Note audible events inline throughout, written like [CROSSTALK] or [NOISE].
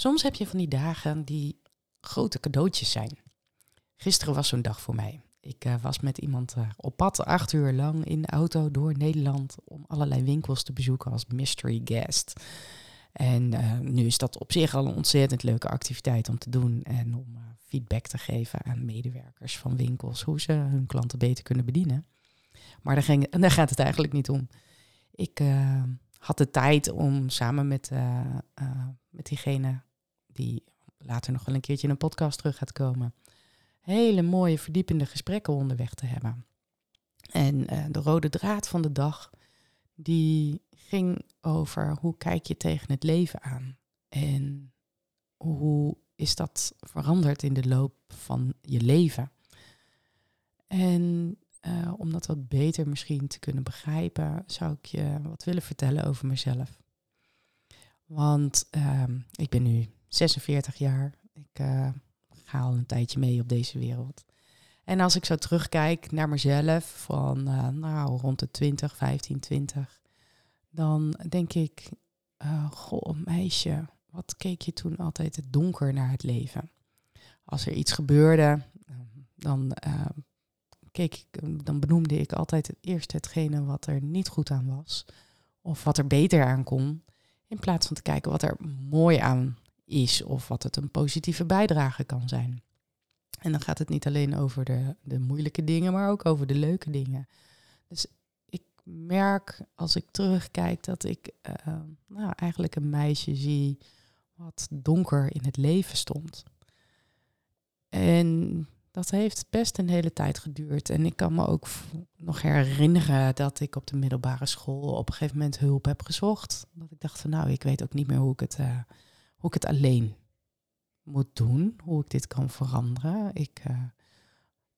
Soms heb je van die dagen die grote cadeautjes zijn. Gisteren was zo'n dag voor mij. Ik uh, was met iemand uh, op pad acht uur lang in de auto door Nederland om allerlei winkels te bezoeken als mystery guest. En uh, nu is dat op zich al een ontzettend leuke activiteit om te doen en om feedback te geven aan medewerkers van winkels hoe ze hun klanten beter kunnen bedienen. Maar daar, ging, daar gaat het eigenlijk niet om. Ik had de tijd om samen met, met diegene die later nog wel een keertje in een podcast terug gaat komen, hele mooie verdiepende gesprekken onderweg te hebben. En uh, de rode draad van de dag, die ging over hoe kijk je tegen het leven aan? En hoe is dat veranderd in de loop van je leven? En uh, om dat wat beter misschien te kunnen begrijpen, zou ik je wat willen vertellen over mezelf. Want uh, ik ben nu 46 jaar. Ik uh, ga al een tijdje mee op deze wereld. En als ik zo terugkijk naar mezelf van uh, nou, rond de 20, 15, 20, dan denk ik, uh, goh, meisje, wat keek je toen altijd het donker naar het leven? Als er iets gebeurde, dan, keek ik, dan benoemde ik altijd eerst hetgene wat er niet goed aan was. Of wat er beter aan kon. In plaats van te kijken wat er mooi aan is of wat het een positieve bijdrage kan zijn. En dan gaat het niet alleen over de, de moeilijke dingen, maar ook over de leuke dingen. Dus ik merk als ik terugkijk dat ik uh, nou, eigenlijk een meisje zie wat donker in het leven stond. En dat heeft best een hele tijd geduurd. En ik kan me ook nog herinneren dat ik op de middelbare school op een gegeven moment hulp heb gezocht. Dat ik dacht van nou, ik weet ook niet meer hoe ik het, uh, hoe ik het alleen moet doen, hoe ik dit kan veranderen. Ik uh,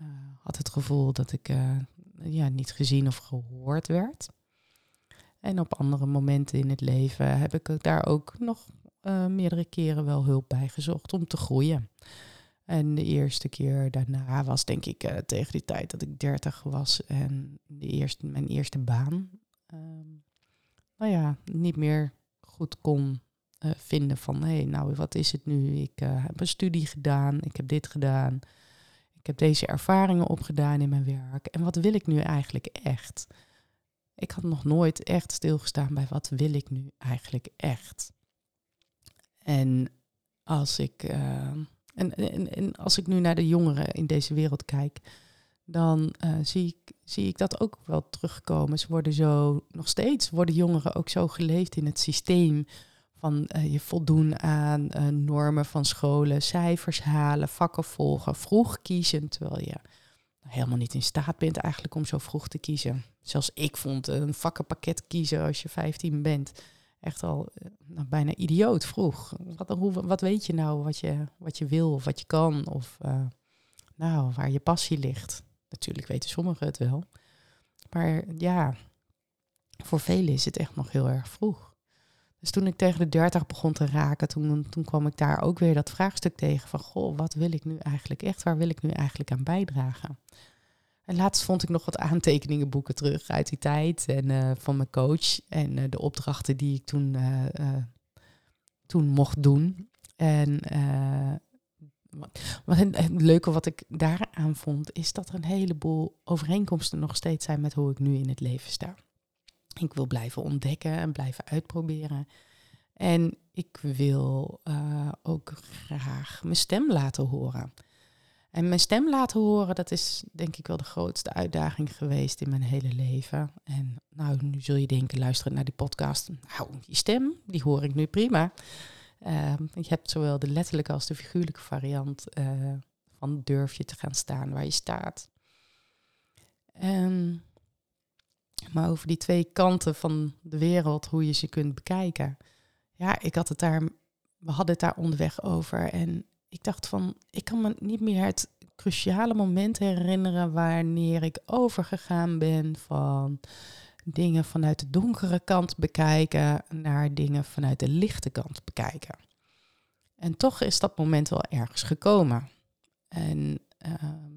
uh, had het gevoel dat ik uh, ja, niet gezien of gehoord werd. En op andere momenten in het leven heb ik daar ook nog meerdere keren wel hulp bij gezocht om te groeien. En de eerste keer daarna was denk ik tegen die tijd dat ik dertig was en de eerste, mijn eerste baan. Ehm, nou ja, niet meer goed kon uh, vinden van hé, hey, nou wat is het nu? Ik uh, heb een studie gedaan, ik heb dit gedaan, ik heb deze ervaringen opgedaan in mijn werk. En wat wil ik nu eigenlijk echt? Ik had nog nooit echt stilgestaan bij wat wil ik nu eigenlijk echt. En als ik, uh, en, en, en, als ik nu naar de jongeren in deze wereld kijk, dan zie, ik, zie ik dat ook wel terugkomen. Ze worden zo, nog steeds worden jongeren ook zo geleefd in het systeem van uh, je voldoen aan uh, normen van scholen, cijfers halen, vakken volgen, vroeg kiezen, terwijl je helemaal niet in staat bent eigenlijk om zo vroeg te kiezen. Zelfs ik vond een vakkenpakket kiezen als je 15 bent echt al uh, nou, bijna idioot vroeg. Wat, hoe, wat weet je nou wat je, wat je wil of wat je kan of nou, waar je passie ligt? Natuurlijk weten sommigen het wel. Maar ja, voor velen is het echt nog heel erg vroeg. Dus toen ik tegen de 30 begon te raken, toen, toen kwam ik daar ook weer dat vraagstuk tegen van, goh, wat wil ik nu eigenlijk echt? Waar wil ik nu eigenlijk aan bijdragen? En laatst vond ik nog wat aantekeningen boeken terug uit die tijd en uh, van mijn coach en uh, de opdrachten die ik toen, uh, toen mocht doen. En wat, het leuke wat ik daaraan vond, is dat er een heleboel overeenkomsten nog steeds zijn met hoe ik nu in het leven sta. Ik wil blijven ontdekken en blijven uitproberen. En ik wil uh, ook graag mijn stem laten horen. En mijn stem laten horen, dat is denk ik wel de grootste uitdaging geweest in mijn hele leven. En nou, nu zul je denken, luisteren naar die podcast. Nou, die stem, die hoor ik nu prima. Uh, je hebt zowel de letterlijke als de figuurlijke variant uh, van durf je te gaan staan waar je staat. En maar over die twee kanten van de wereld, hoe je ze kunt bekijken. Ja, ik had het daar, we hadden het daar onderweg over. En ik dacht van, ik kan me niet meer het cruciale moment herinneren wanneer ik overgegaan ben van dingen vanuit de donkere kant bekijken naar dingen vanuit de lichte kant bekijken. En toch is dat moment wel ergens gekomen. En ehm,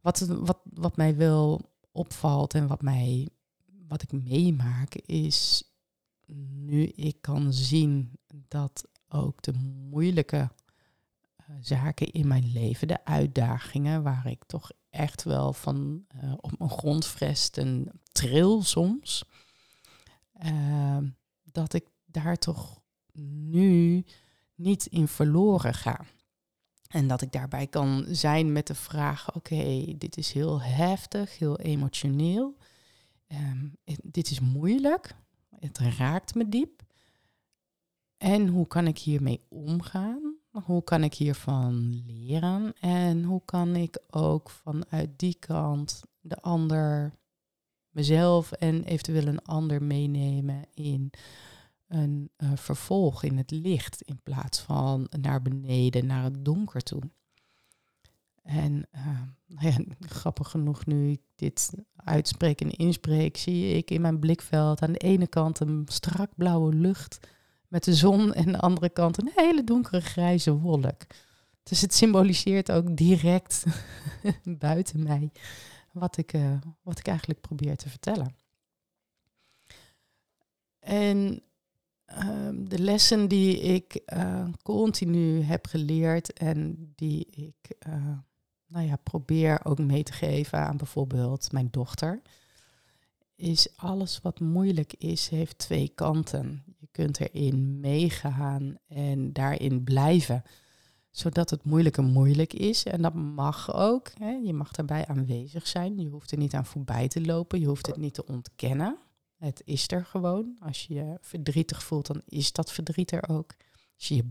wat, wat, wat mij wel opvalt en wat, mij, wat ik meemaak is nu ik kan zien dat ook de moeilijke uh, zaken in mijn leven, de uitdagingen waar ik toch echt wel van uh, op mijn grondvest en tril soms, uh, dat ik daar toch nu niet in verloren ga. En dat ik daarbij kan zijn met de vraag: oké, dit is heel heftig, heel emotioneel. Um, dit is moeilijk. Het raakt me diep. En hoe kan ik hiermee omgaan? Hoe kan ik hiervan leren? En hoe kan ik ook vanuit die kant de ander, mezelf en eventueel een ander meenemen in een uh, vervolg, in het licht, in plaats van naar beneden, naar het donker toe? En uh, [LAUGHS] ja, grappig genoeg, nu ik dit uitspreek en inspreek, zie ik in mijn blikveld aan de ene kant een strak blauwe lucht met de zon en aan de andere kant een hele donkere grijze wolk. Dus het symboliseert ook direct [LAUGHS] buiten mij wat ik, uh, wat ik eigenlijk probeer te vertellen. En de lessen die ik uh, continu heb geleerd en die ik nou ja, probeer ook mee te geven aan bijvoorbeeld mijn dochter, is alles wat moeilijk is, heeft twee kanten. Je kunt erin meegaan en daarin blijven, zodat het moeilijke moeilijk is. En dat mag ook. Hè. Je mag daarbij aanwezig zijn. Je hoeft er niet aan voorbij te lopen. Je hoeft het niet te ontkennen. Het is er gewoon. Als je je verdrietig voelt, dan is dat verdriet er ook. Als je je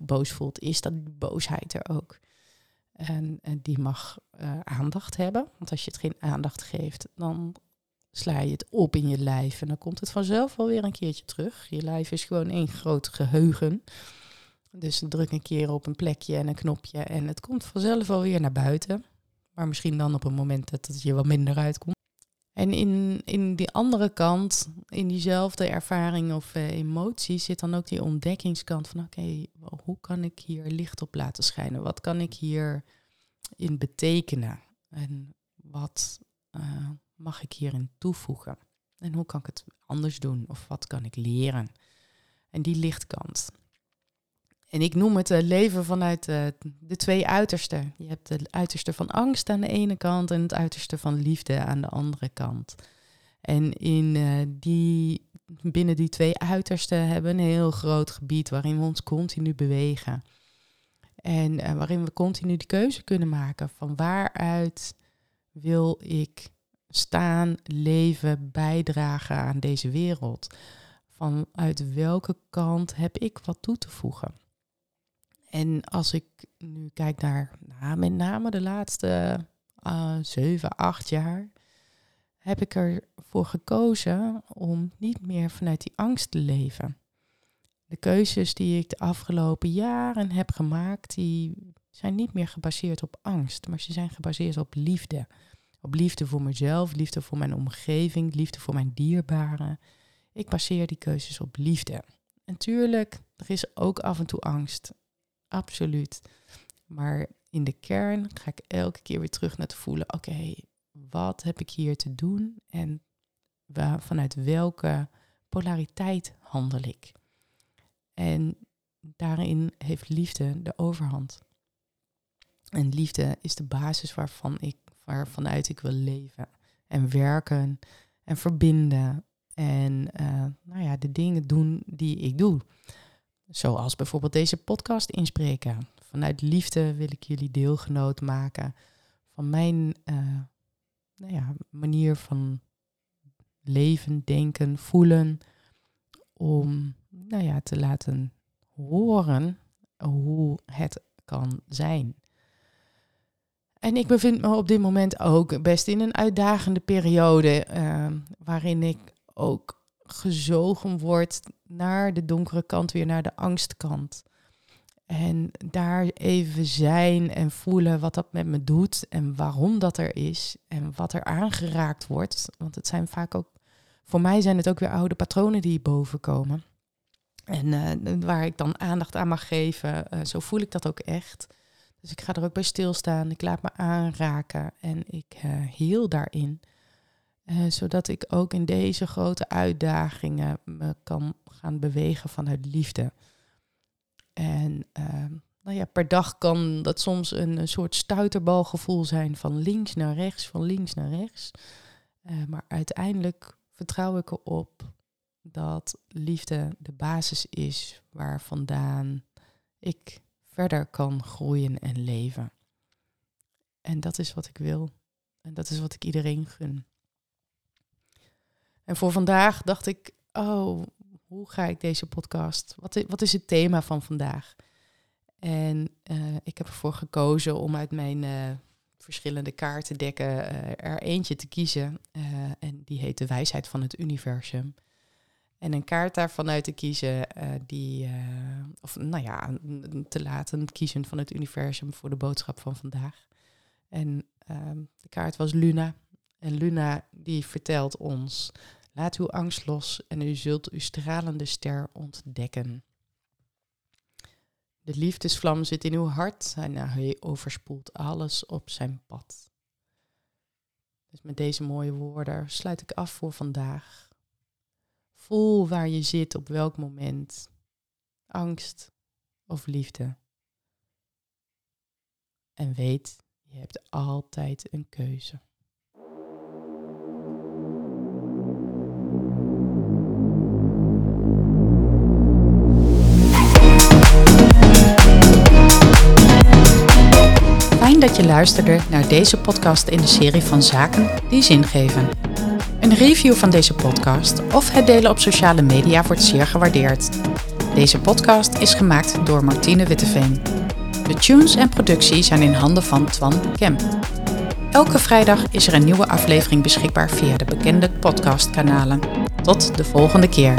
boos voelt, is dat boosheid er ook. En, die mag uh, aandacht hebben. Want als je het geen aandacht geeft, dan sla je het op in je lijf. En dan komt het vanzelf wel weer een keertje terug. Je lijf is gewoon één groot geheugen. Dus druk een keer op een plekje en een knopje en het komt vanzelf wel weer naar buiten. Maar misschien dan op een moment dat het je wat minder uitkomt. En in, in die andere kant, in diezelfde ervaring of uh, emotie, zit dan ook die ontdekkingskant van oké, hoe kan ik hier licht op laten schijnen? Wat kan ik hier in betekenen? En wat uh, mag ik hierin toevoegen? En hoe kan ik het anders doen? Of wat kan ik leren? En die lichtkant. En ik noem het uh, leven vanuit uh, de twee uitersten. Je hebt het uiterste van angst aan de ene kant en het uiterste van liefde aan de andere kant. En in, uh, die, binnen die twee uitersten hebben we een heel groot gebied waarin we ons continu bewegen. En waarin we continu de keuze kunnen maken van waaruit wil ik staan, leven, bijdragen aan deze wereld. Vanuit welke kant heb ik wat toe te voegen? En als ik nu kijk naar nou, met name de laatste uh, zeven, acht jaar, heb ik ervoor gekozen om niet meer vanuit die angst te leven. De keuzes die ik de afgelopen jaren heb gemaakt, die zijn niet meer gebaseerd op angst, maar ze zijn gebaseerd op liefde. Op liefde voor mezelf, liefde voor mijn omgeving, liefde voor mijn dierbaren. Ik baseer die keuzes op liefde. En tuurlijk, er is ook af en toe angst absoluut. Maar in de kern ga ik elke keer weer terug naar te voelen, oké, wat heb ik hier te doen en waar, vanuit welke polariteit handel ik? En daarin heeft liefde de overhand. En liefde is de basis waarvan ik, waarvanuit ik wil leven en werken en verbinden en uh, nou ja, de dingen doen die ik doe. Zoals bijvoorbeeld deze podcast inspreken. Vanuit liefde wil ik jullie deelgenoot maken van mijn uh, nou ja, manier van leven, denken, voelen. Om nou ja, te laten horen hoe het kan zijn. En ik bevind me op dit moment ook best in een uitdagende periode, uh, waarin ik ook gezogen wordt naar de donkere kant, weer naar de angstkant. En daar even zijn en voelen wat dat met me doet en waarom dat er is en wat er aangeraakt wordt. Want het zijn vaak ook, voor mij zijn het ook weer oude patronen die bovenkomen. En uh, waar ik dan aandacht aan mag geven, uh, zo voel ik dat ook echt. Dus ik ga er ook bij stilstaan, ik laat me aanraken en ik uh, heel daarin. Zodat ik ook in deze grote uitdagingen me kan gaan bewegen vanuit liefde. En ehm, nou ja, per dag kan dat soms een, soort stuiterbalgevoel zijn van links naar rechts, van links naar rechts. Uh, maar uiteindelijk vertrouw ik erop dat liefde de basis is waar vandaan ik verder kan groeien en leven. En dat is wat ik wil. En dat is wat ik iedereen gun. En voor vandaag dacht ik, oh, hoe ga ik deze podcast? Wat is, wat is het thema van vandaag? En uh, ik heb ervoor gekozen om uit mijn uh, verschillende kaartendekken uh, er eentje te kiezen. en die heet de wijsheid van het universum. En een kaart daarvan uit te kiezen, die, of nou ja, te laten kiezen van het universum voor de boodschap van vandaag. En ehm, de kaart was Luna. En Luna die vertelt ons Laat uw angst los en u zult uw stralende ster ontdekken. De liefdesvlam zit in uw hart en hij overspoelt alles op zijn pad. Dus met deze mooie woorden sluit ik af voor vandaag. Voel waar je zit op welk moment. Angst of liefde. En weet, je hebt altijd een keuze. Dat je luisterde naar deze podcast in de serie van Zaken die zin geven. Een review van deze podcast of het delen op sociale media wordt zeer gewaardeerd. Deze podcast is gemaakt door Martine Witteveen. De tunes en productie zijn in handen van Twan Kemp. Elke vrijdag is er een nieuwe aflevering beschikbaar via de bekende podcastkanalen. Tot de volgende keer.